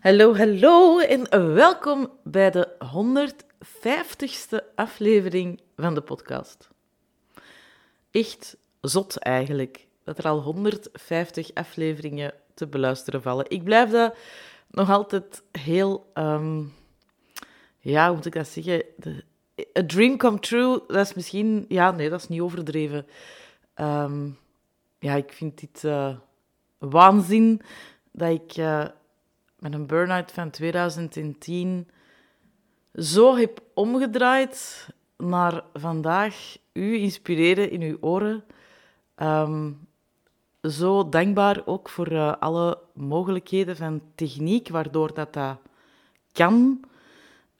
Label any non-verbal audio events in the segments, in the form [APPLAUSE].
Hallo, hallo en welkom bij de 150ste aflevering van de podcast. Echt zot eigenlijk, dat er al 150 afleveringen te beluisteren vallen. Ik blijf dat nog altijd heel, ehm, ja, hoe moet ik dat zeggen? De, a dream come true, dat is misschien, ja, nee, dat is niet overdreven. Ehm, ja, ik vind dit uh, waanzin dat ik uh, met een burn-out van 2010 zo heb omgedraaid naar vandaag u inspireren in uw oren. Um, zo dankbaar ook voor uh, alle mogelijkheden van techniek, waardoor dat, dat kan.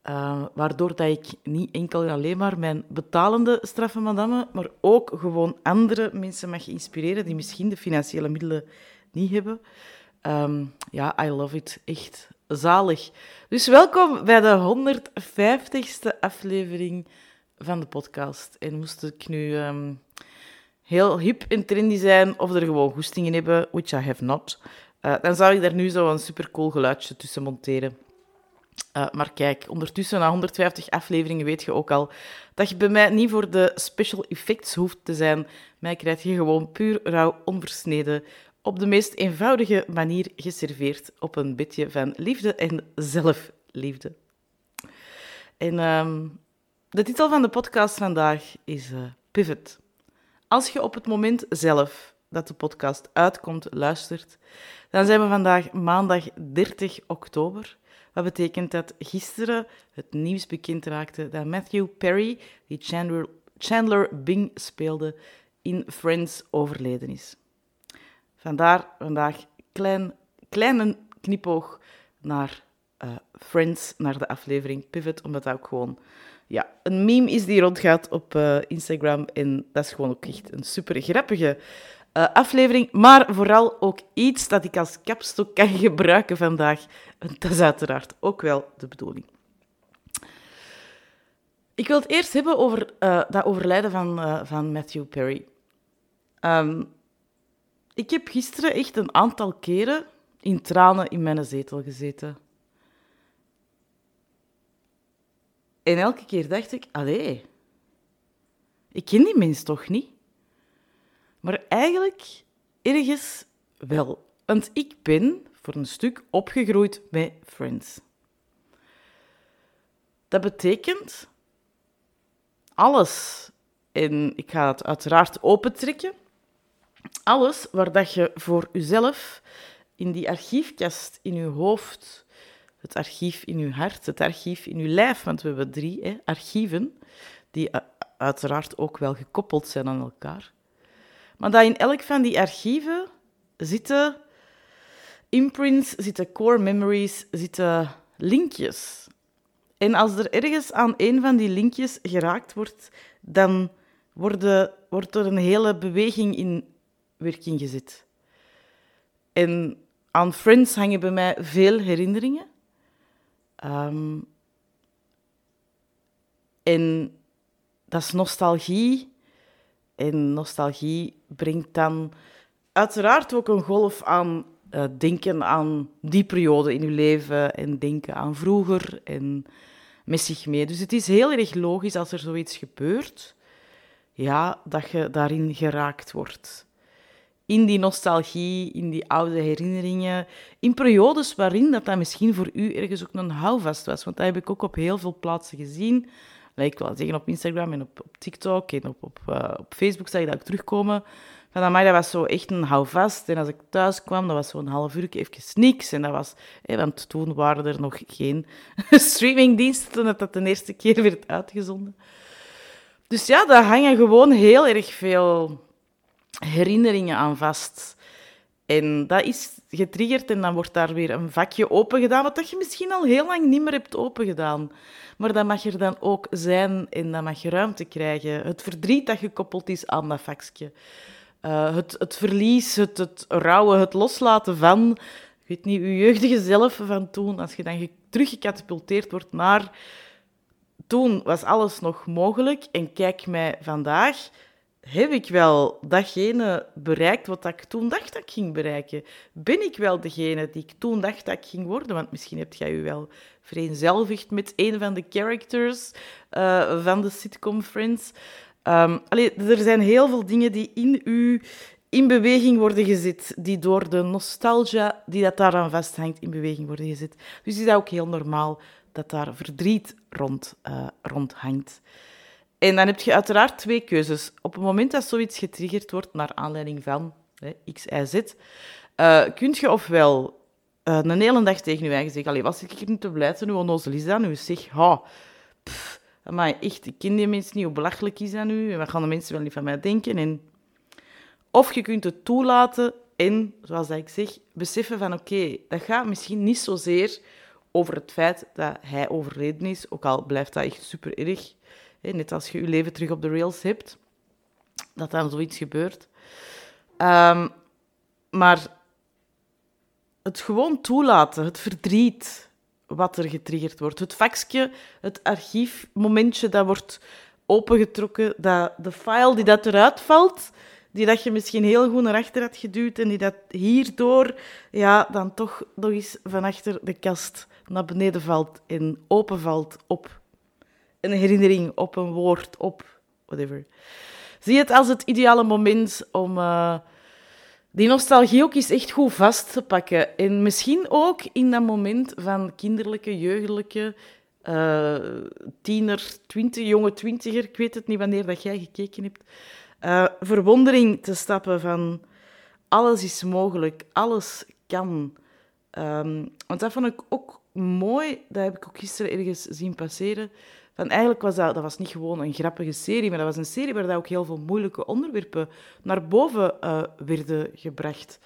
Uh, waardoor dat ik niet enkel en alleen maar mijn betalende straffen madame, maar ook gewoon andere mensen mag inspireren die misschien de financiële middelen niet hebben. Um, ja, I love it. Echt zalig. Dus welkom bij de 150ste aflevering van de podcast. En moest ik nu um, heel hip en trendy zijn of er gewoon goestingen hebben, which I have not, uh, dan zou ik daar nu zo een supercool geluidje tussen monteren. Uh, maar kijk, ondertussen na 150 afleveringen weet je ook al dat je bij mij niet voor de special effects hoeft te zijn. Mij krijg je gewoon puur rauw onversneden op de meest eenvoudige manier geserveerd op een bedje van liefde en zelfliefde. En um, de titel van de podcast vandaag is uh, Pivot. Als je op het moment zelf dat de podcast uitkomt luistert, dan zijn we vandaag maandag 30 oktober. Wat betekent dat gisteren het nieuws bekend raakte dat Matthew Perry, die Chandler, Chandler Bing speelde, in Friends overleden is. Vandaar vandaag klein, kleine knipoog naar uh, Friends, naar de aflevering Pivot, omdat dat ook gewoon ja, een meme is die rondgaat op uh, Instagram. En dat is gewoon ook echt een super grappige uh, aflevering. Maar vooral ook iets dat ik als kapstok kan gebruiken vandaag. Dat is uiteraard ook wel de bedoeling. Ik wil het eerst hebben over dat overlijden van, van Matthew Perry. Um, ik heb gisteren echt een aantal keren in tranen in mijn zetel gezeten. En elke keer dacht ik, allee, ik ken die mens toch niet? Maar eigenlijk ergens wel. Want ik ben voor een stuk opgegroeid met Friends. Dat betekent alles, en ik ga het uiteraard opentrekken, alles waar dat je voor jezelf in die archiefkast in je hoofd, het archief in je hart, het archief in je lijf, want we hebben drie hè, archieven, die uiteraard ook wel gekoppeld zijn aan elkaar. Maar dat in elk van die archieven zitten imprints, zitten core memories, zitten linkjes. En als er ergens aan een van die linkjes geraakt wordt, dan wordt er een hele beweging in werking gezet. En aan Friends hangen bij mij veel herinneringen. Um, en dat is nostalgie. En nostalgie brengt dan uiteraard ook een golf aan uh, denken aan die periode in uw leven en denken aan vroeger en met zich mee. Dus het is heel erg logisch als er zoiets gebeurt, ja, dat je daarin geraakt wordt in die nostalgie, in die oude herinneringen, in periodes waarin dat, dat misschien voor u ergens ook een houvast was. Want dat heb ik ook op heel veel plaatsen gezien. Ik wil zeggen op Instagram en op, op TikTok en op, op, uh, op Facebook zag ik dat ook terugkomen. Van mij, dat was zo echt een houvast. En als ik thuis kwam, dat was zo'n half uur even niks. En dat was, want toen waren er nog geen [LAUGHS] streamingdiensten dat dat de eerste keer werd uitgezonden. Dus ja, daar hangen gewoon heel erg veel herinneringen aan vast. En dat is getriggerd en dan wordt daar weer een vakje open gedaan, wat dat je misschien al heel lang niet meer hebt opengedaan. Maar dat mag er dan ook zijn en dat mag je ruimte krijgen. Het verdriet dat gekoppeld is aan dat vakje. Uh, het, het verlies, het, het rouwen, het loslaten van, ik weet niet, je jeugdige zelf van toen, als je dan teruggecatapulteerd wordt naar toen was alles nog mogelijk en kijk mij vandaag heb ik wel datgene bereikt wat ik toen dacht dat ik ging bereiken? Ben ik wel degene die ik toen dacht dat ik ging worden? Want misschien hebt jij je wel vereenzelvigd met een van de characters uh, van de sitcom Friends. Um, er zijn heel veel dingen die in u in beweging worden gezet, die door de nostalgia die dat daaraan vasthangt in beweging worden gezet. Dus is dat ook heel normaal dat daar verdriet rond, uh, rond hangt. En dan heb je uiteraard twee keuzes. Op het moment dat zoiets getriggerd wordt naar aanleiding van hè, X, Y, Z, uh, kun je ofwel uh, een hele dag tegen je eigen zeggen, allee, was ik hier niet te blij zijn, hoe onnozel is dat nu? Zeg, ha, pff, echt, ik ken die mensen niet, hoe belachelijk is dat nu? En wat gaan de mensen wel niet van mij denken? En... Of je kunt het toelaten en, zoals ik zeg, beseffen van, oké, dat gaat misschien niet zozeer over het feit dat hij overleden is, ook al blijft dat echt super erg net als je je leven terug op de rails hebt, dat dan zoiets gebeurt. Um, maar het gewoon toelaten, het verdriet wat er getriggerd wordt, het faxje, het archiefmomentje dat wordt opengetrokken, dat, de file die dat eruit valt, die dat je misschien heel goed naar achter had geduwd en die dat hierdoor ja, dan toch nog eens van achter de kast naar beneden valt en openvalt op een herinnering op een woord, op whatever. Zie het als het ideale moment om uh, die nostalgie ook eens echt goed vast te pakken. En misschien ook in dat moment van kinderlijke, jeugdelijke, uh, tiener, twintig, jonge twintiger, ik weet het niet wanneer dat jij gekeken hebt, uh, verwondering te stappen van alles is mogelijk, alles kan. Um, want dat vond ik ook mooi, dat heb ik ook gisteren ergens zien passeren. Van eigenlijk was dat, was niet gewoon een grappige serie, maar dat was een serie waar ook heel veel moeilijke onderwerpen naar boven uh, werden gebracht.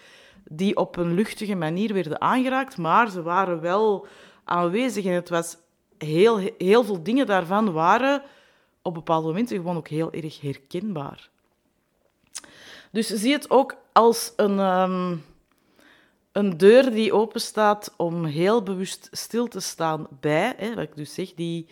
Die op een luchtige manier werden aangeraakt, maar ze waren wel aanwezig. En het was heel, heel veel dingen daarvan waren op bepaalde momenten gewoon ook heel erg herkenbaar. Dus zie het ook als een, um, een deur die openstaat om heel bewust stil te staan bij, hè, wat ik dus zeg, die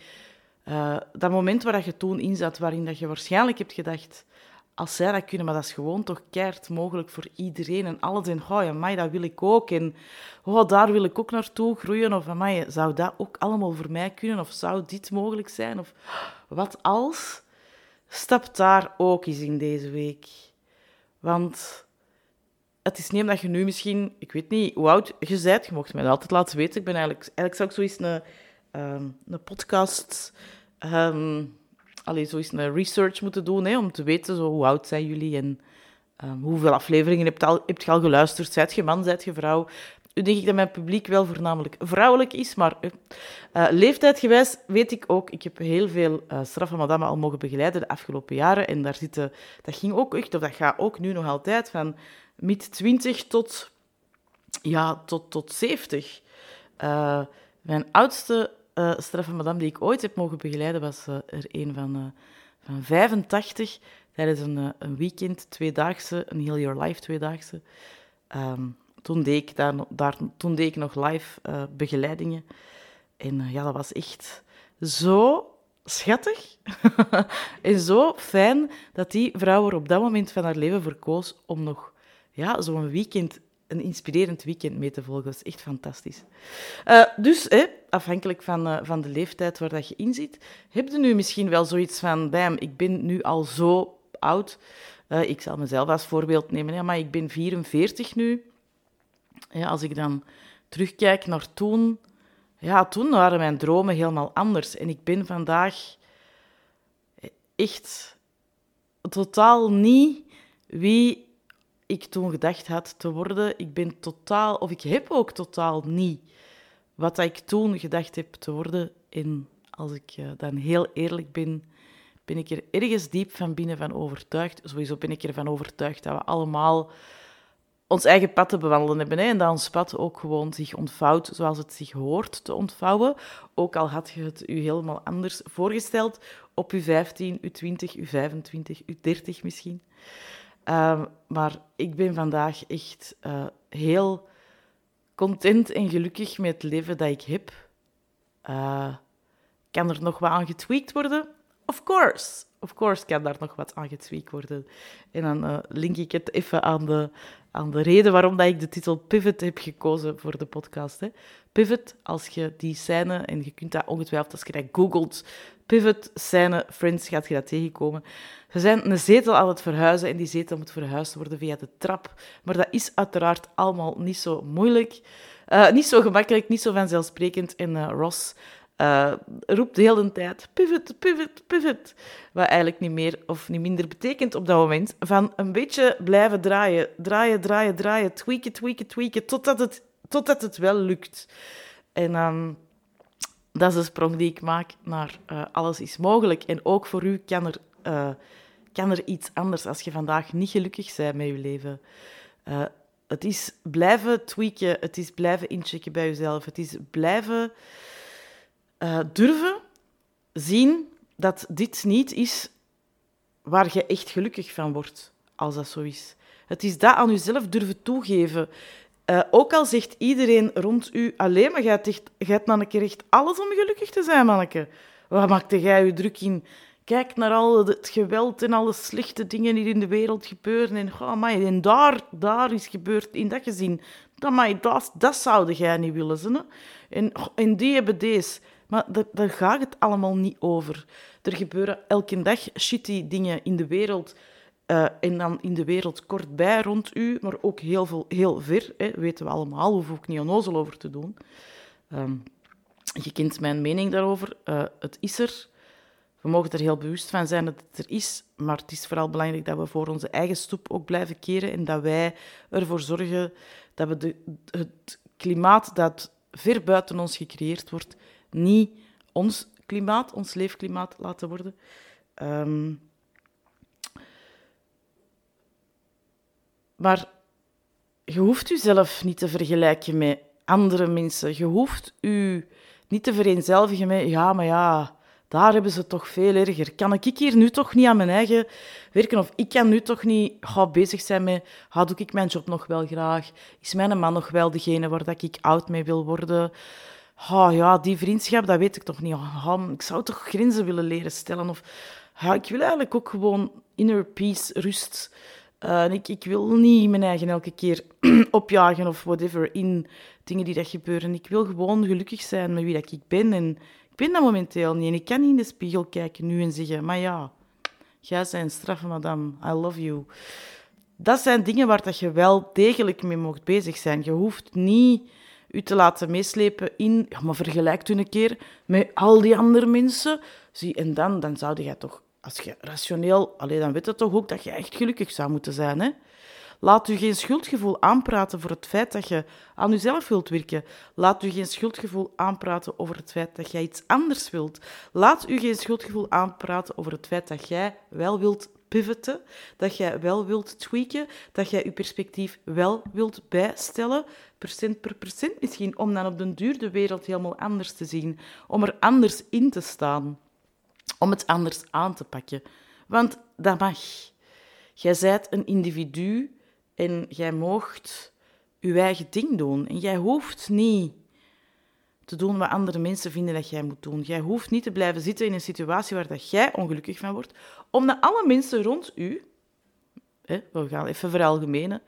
uh, dat moment waar je toen in zat, waarin dat je waarschijnlijk hebt gedacht, als zij dat kunnen, maar dat is gewoon toch keihard mogelijk voor iedereen en alles. En, oh mij, dat wil ik ook. En, oh, daar wil ik ook naartoe groeien. Of, mij, zou dat ook allemaal voor mij kunnen? Of zou dit mogelijk zijn? Of, wat als? Stap daar ook eens in deze week. Want het is niet omdat je nu misschien, ik weet niet hoe oud je bent, je mocht mij dat altijd laten weten. Ik ben eigenlijk, eigenlijk zou ik zoiets een um, een podcast, um, allee, zo eens een research moeten doen, hè, om te weten zo, hoe oud zijn jullie en um, hoeveel afleveringen hebt, al, hebt je al geluisterd. Zijt je man, zijt je vrouw? Nu denk ik dat mijn publiek wel voornamelijk vrouwelijk is, maar uh, leeftijdgewijs weet ik ook, ik heb heel veel uh, straffe madame al mogen begeleiden de afgelopen jaren en daar zitten, dat ging ook echt, of dat gaat ook nu nog altijd, van mid 20 tot, ja, tot, tot 70. Uh, mijn oudste uh, straffe madame die ik ooit heb mogen begeleiden, was uh, er een van, uh, van 85 tijdens een, een weekend, tweedaagse, een Heal Your Life tweedaagse. Um, toen, deed ik daar, daar, toen deed ik nog live begeleidingen. En ja, dat was echt zo schattig [LAUGHS] en zo fijn dat die vrouw er op dat moment van haar leven voor om nog ja, zo'n weekend een inspirerend weekend mee te volgen. Dat is echt fantastisch. Dus, hè, afhankelijk van, uh, van de leeftijd waar dat je in zit, heb je nu misschien wel zoiets van, ik ben nu al zo oud. Uh, ik zal mezelf als voorbeeld nemen, maar ik ben 44 nu. Ja, als ik dan terugkijk naar toen, ja, toen waren mijn dromen helemaal anders. En ik ben vandaag echt totaal niet wie ik toen gedacht had te worden. Ik ben totaal, of ik heb ook totaal niet wat ik toen gedacht heb te worden. En als ik uh, dan heel eerlijk ben, ben ik er ergens diep van binnen van overtuigd. Sowieso ben ik ervan overtuigd dat we allemaal ons eigen pad te bewandelen hebben. En dat ons pad ook gewoon zich ontvouwt zoals het zich hoort te ontvouwen. Ook al had je het u helemaal anders voorgesteld op uw 15, uw 20, uw 25, uw 30 misschien. Ehm, maar ik ben vandaag echt uh, heel content en gelukkig met het leven dat ik heb. Uh, kan er nog wat aan getweakt worden? Of course. of course kan daar nog wat aan getweakt worden. En dan uh, link ik het even aan de, aan de reden waarom dat ik de titel Pivot heb gekozen voor de podcast. Hè. Pivot, als je die scène, en je kunt dat ongetwijfeld als je dat googelt, Pivot, scène, Friends, gaat je dat tegenkomen. Ze zijn een zetel aan het verhuizen en die zetel moet verhuisd worden via de trap. Maar dat is uiteraard allemaal niet zo moeilijk. Uh, niet zo gemakkelijk, niet zo vanzelfsprekend. En uh, Ross uh, roept de hele tijd pivot, pivot, pivot. Wat eigenlijk niet meer of niet minder betekent op dat moment. Van een beetje blijven draaien, draaien, draaien, draaien, tweaken, tweaken, tweaken, totdat het, totdat het wel lukt. En um, dat is de sprong die ik maak naar uh, alles is mogelijk. En ook voor u kan er, uh, kan er iets anders als je vandaag niet gelukkig bent met je leven. Uh, het is blijven tweaken, het is blijven inchecken bij jezelf, het is blijven durven zien dat dit niet is waar je echt gelukkig van wordt, als dat zo is. Het is dat aan jezelf durven toegeven. Uh, ook al zegt iedereen rond u alleen maar, jij hebt keer echt alles om gelukkig te zijn, manneke. Waar maakte jij je druk in? Kijk naar al het geweld en alle slechte dingen die in de wereld gebeuren. En, oh, amai, en daar, daar is gebeurd in dat gezin. Amai, dat, dat zou jij niet willen. Hè? En, en die hebben deze. Maar daar gaat het allemaal niet over. Er gebeuren elke dag shitty dingen in de wereld. Uh, en dan in de wereld kort bij rond u, maar ook heel, veel, heel ver. Hè, weten we allemaal, hoef ik niet onnozel over te doen. Um, je kent mijn mening daarover. Uh, het is er. We mogen er heel bewust van zijn dat het er is, maar het is vooral belangrijk dat we voor onze eigen stoep ook blijven keren en dat wij ervoor zorgen dat we de, het klimaat dat ver buiten ons gecreëerd wordt, niet ons klimaat, ons leefklimaat laten worden. Um, maar je hoeft jezelf niet te vergelijken met andere mensen. Je hoeft je niet te vereenzelvigen met, ja, maar ja, daar hebben ze toch veel erger. Kan ik hier nu toch niet aan mijn eigen werken? Of ik kan nu toch niet ga bezig zijn met, ga doe ik mijn job nog wel graag? Is mijn man nog wel degene waar dat ik oud mee wil worden? oh, ja, die vriendschap, dat weet ik toch niet. Oh, ik zou toch grenzen willen leren stellen. Of ik wil eigenlijk ook gewoon inner peace, rust. Uh, ik, ik wil niet mijn eigen elke keer [CLEARS THROAT] opjagen of whatever in dingen die dat gebeuren. Ik wil gewoon gelukkig zijn met wie dat ik ben. En ik ben dat momenteel niet. En ik kan niet in de spiegel kijken nu en zeggen, maar ja, jij bent straffe madame, I love you. Dat zijn dingen waar dat je wel degelijk mee mocht bezig zijn. Je hoeft niet u te laten meeslepen in, maar vergelijkt u een keer met al die andere mensen. Zie, en dan, dan zou je toch, als je rationeel, alleen dan weet je toch ook dat je echt gelukkig zou moeten zijn. Hè? Laat u geen schuldgevoel aanpraten voor het feit dat je aan uzelf wilt werken. Laat u geen schuldgevoel aanpraten over het feit dat jij iets anders wilt. Laat u geen schuldgevoel aanpraten over het feit dat jij wel wilt pivoten, dat jij wel wilt tweaken, dat jij je perspectief wel wilt bijstellen, procent per procent misschien, om dan op den duur de wereld helemaal anders te zien, om er anders in te staan, om het anders aan te pakken. Want dat mag. Jij zijt een individu en jij moogt je eigen ding doen. En jij hoeft niet te doen wat andere mensen vinden dat jij moet doen. Jij hoeft niet te blijven zitten in een situatie waar dat jij ongelukkig van wordt, omdat alle mensen rond u, hè, we gaan even veralgemenen,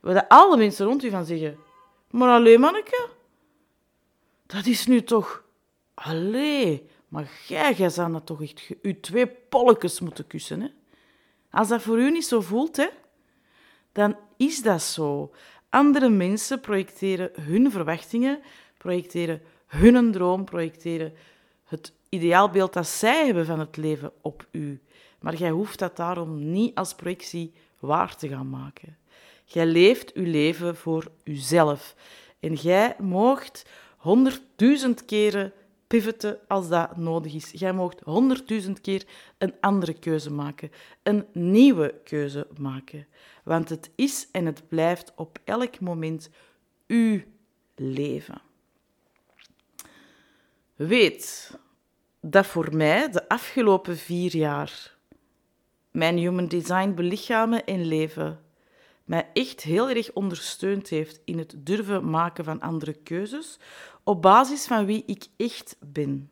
waar alle mensen rond u van zeggen, maar alleen manneke, dat is nu toch, allee, maar jij, jij zou dat toch echt je twee polletjes moeten kussen, hè? Als dat voor u niet zo voelt, hè, dan is dat zo. Andere mensen projecteren hun verwachtingen, projecteren hun droom projecteren, het ideaalbeeld dat zij hebben van het leven op u. Maar jij hoeft dat daarom niet als projectie waar te gaan maken. Jij leeft uw leven voor uzelf. En jij moogt honderdduizend keren pivoten als dat nodig is. Jij moogt honderdduizend keer een andere keuze maken, een nieuwe keuze maken. Want het is en het blijft op elk moment uw leven. Weet dat voor mij de afgelopen vier jaar mijn human design belichamen en leven mij echt heel erg ondersteund heeft in het durven maken van andere keuzes op basis van wie ik echt ben.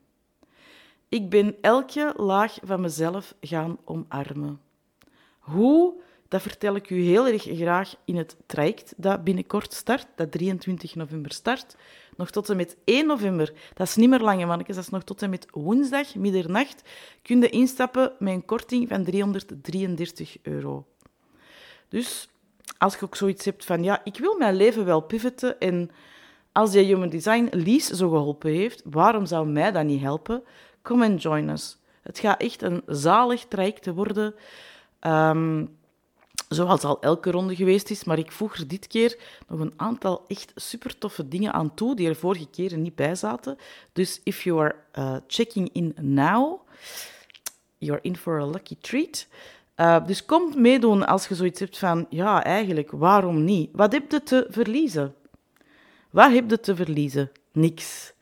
Ik ben elke laag van mezelf gaan omarmen. Hoe? Dat vertel ik u heel erg graag in het traject dat binnenkort start, dat 23 november start. Nog tot en met 1 november, dat is niet meer lange mannetjes, dat is nog tot en met woensdag, middernacht, kun je instappen met een korting van 333 euro. Dus als je ook zoiets hebt van, ja, ik wil mijn leven wel pivoten en als je Human Design Lies zo geholpen heeft, waarom zou mij dat niet helpen? Come and join us. Het gaat echt een zalig traject worden. Um, zoals al elke ronde geweest is, maar ik voeg er dit keer nog een aantal echt super toffe dingen aan toe die er vorige keren niet bij zaten. Dus if you are uh, checking in now, you're in for a lucky treat. Uh, dus kom meedoen als je zoiets hebt van, ja, eigenlijk, waarom niet? Wat heb je te verliezen? Wat heb je te verliezen? Niks.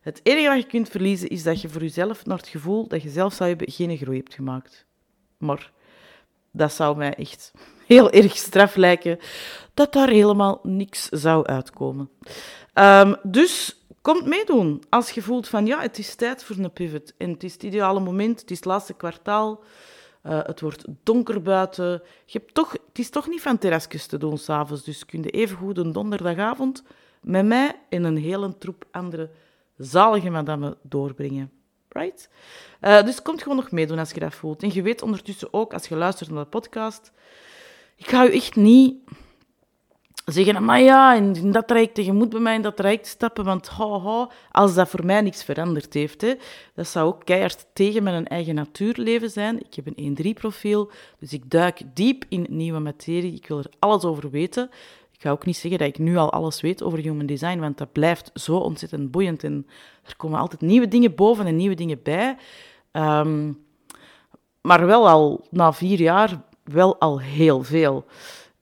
Het enige wat je kunt verliezen is dat je voor jezelf naar het gevoel dat je zelf zou hebben geen groei hebt gemaakt. Maar dat zou mij echt [LAUGHS] heel erg straf lijken dat daar helemaal niks zou uitkomen. Um, dus kom meedoen als je voelt van ja, het is tijd voor een pivot. En het is het ideale moment, het is het laatste kwartaal. Uh, het wordt donker buiten. Je hebt toch, het is toch niet van terrasjes te doen s'avonds. Dus kun je even goed een donderdagavond met mij en een hele troep andere zalige madame doorbrengen. Right? Uh, dus kom gewoon nog meedoen als je dat voelt. En je weet ondertussen ook, als je luistert naar de podcast, ik ga je echt niet zeggen, maar ja, in dat traject, je moet bij mij in dat traject stappen, want ho, ho, als dat voor mij niks veranderd heeft, hè, dat zou ook keihard tegen mijn eigen natuurleven zijn. Ik heb een 1-3-profiel, dus ik duik diep in nieuwe materie. Ik wil er alles over weten. Ik ga ook niet zeggen dat ik nu al alles weet over human design, want dat blijft zo ontzettend boeiend en er komen altijd nieuwe dingen boven en nieuwe dingen bij. Um, maar wel al na vier jaar wel al heel veel.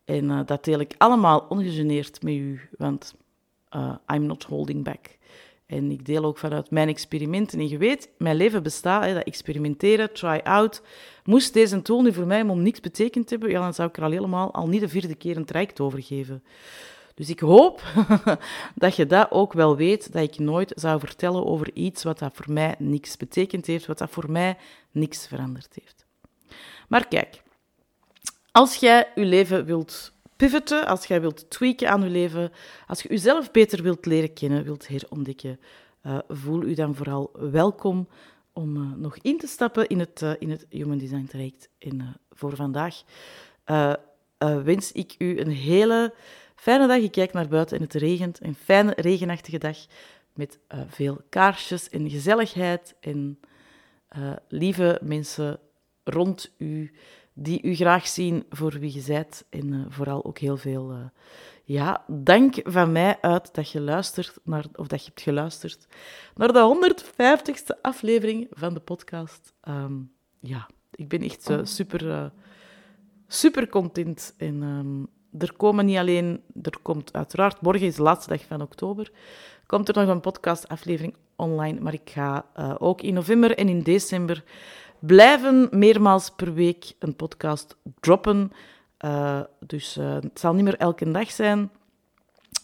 En uh, dat deel ik allemaal ongegeneerd met u, want uh, I'm not holding back. En ik deel ook vanuit mijn experimenten. En je weet, mijn leven bestaat, hè, dat experimenteren, try out. Moest deze tool nu voor mij om niks betekend hebben, ja, dan zou ik er al helemaal al niet de vierde keer een traject over geven. Dus ik hoop [LAUGHS] dat je dat ook wel weet, dat ik nooit zou vertellen over iets wat dat voor mij niks betekend heeft, wat dat voor mij niks veranderd heeft. Maar kijk, als jij je leven wilt pivoten, als jij wilt tweaken aan je leven, als je jezelf beter wilt leren kennen, wilt herontdekken, uh, voel u dan vooral welkom om uh, nog in te stappen in het, uh, in het Human Design traject. Voor vandaag wens ik u een hele fijne dag. Ik kijk naar buiten en het regent. Een fijne regenachtige dag met veel kaarsjes en gezelligheid en lieve mensen rond u die u graag zien voor wie je. En uh, vooral ook heel veel uh, ja, dank van mij uit dat je luistert naar, of dat je hebt geluisterd naar de 150ste aflevering van de podcast. Um, ja, ik ben echt uh, super, super content. En um, er komen niet alleen, er komt uiteraard, morgen is de laatste dag van oktober, komt er nog een podcastaflevering online, maar ik ga ook in november en in december blijven meermaals per week een podcast droppen. Uh, dus uh, het zal niet meer elke dag zijn,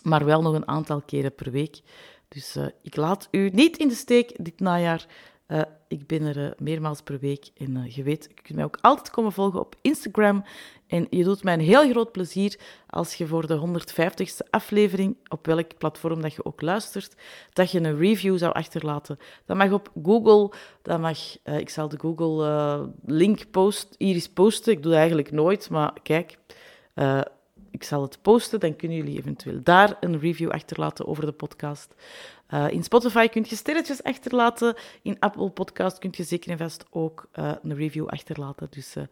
maar wel nog een aantal keren per week. Dus uh, ik laat u niet in de steek dit najaar. Uh, ik ben er uh, meermaals per week en uh, je weet, je kunt mij ook altijd komen volgen op Instagram. En je doet mij een heel groot plezier als je voor de 150ste aflevering, op welk platform dat je ook luistert, dat je een review zou achterlaten. Dat mag op Google, dat mag, ik zal de Google link post, Iris posten. Ik doe eigenlijk nooit, maar kijk, ik zal het posten, dan kunnen jullie eventueel daar een review achterlaten over de podcast. Uh, in Spotify kun je sterretjes achterlaten. In Apple Podcast kun je zeker en vast ook uh, een review achterlaten. Dus uh,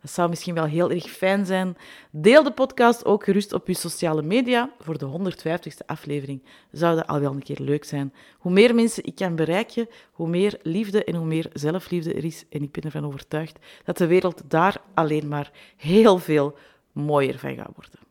dat zou misschien wel heel erg fijn zijn. Deel de podcast ook gerust op je sociale media. Voor de 150ste aflevering zou dat al wel een keer leuk zijn. Hoe meer mensen ik kan bereiken, hoe meer liefde en hoe meer zelfliefde er is. En ik ben ervan overtuigd dat de wereld daar alleen maar heel veel mooier van gaat worden.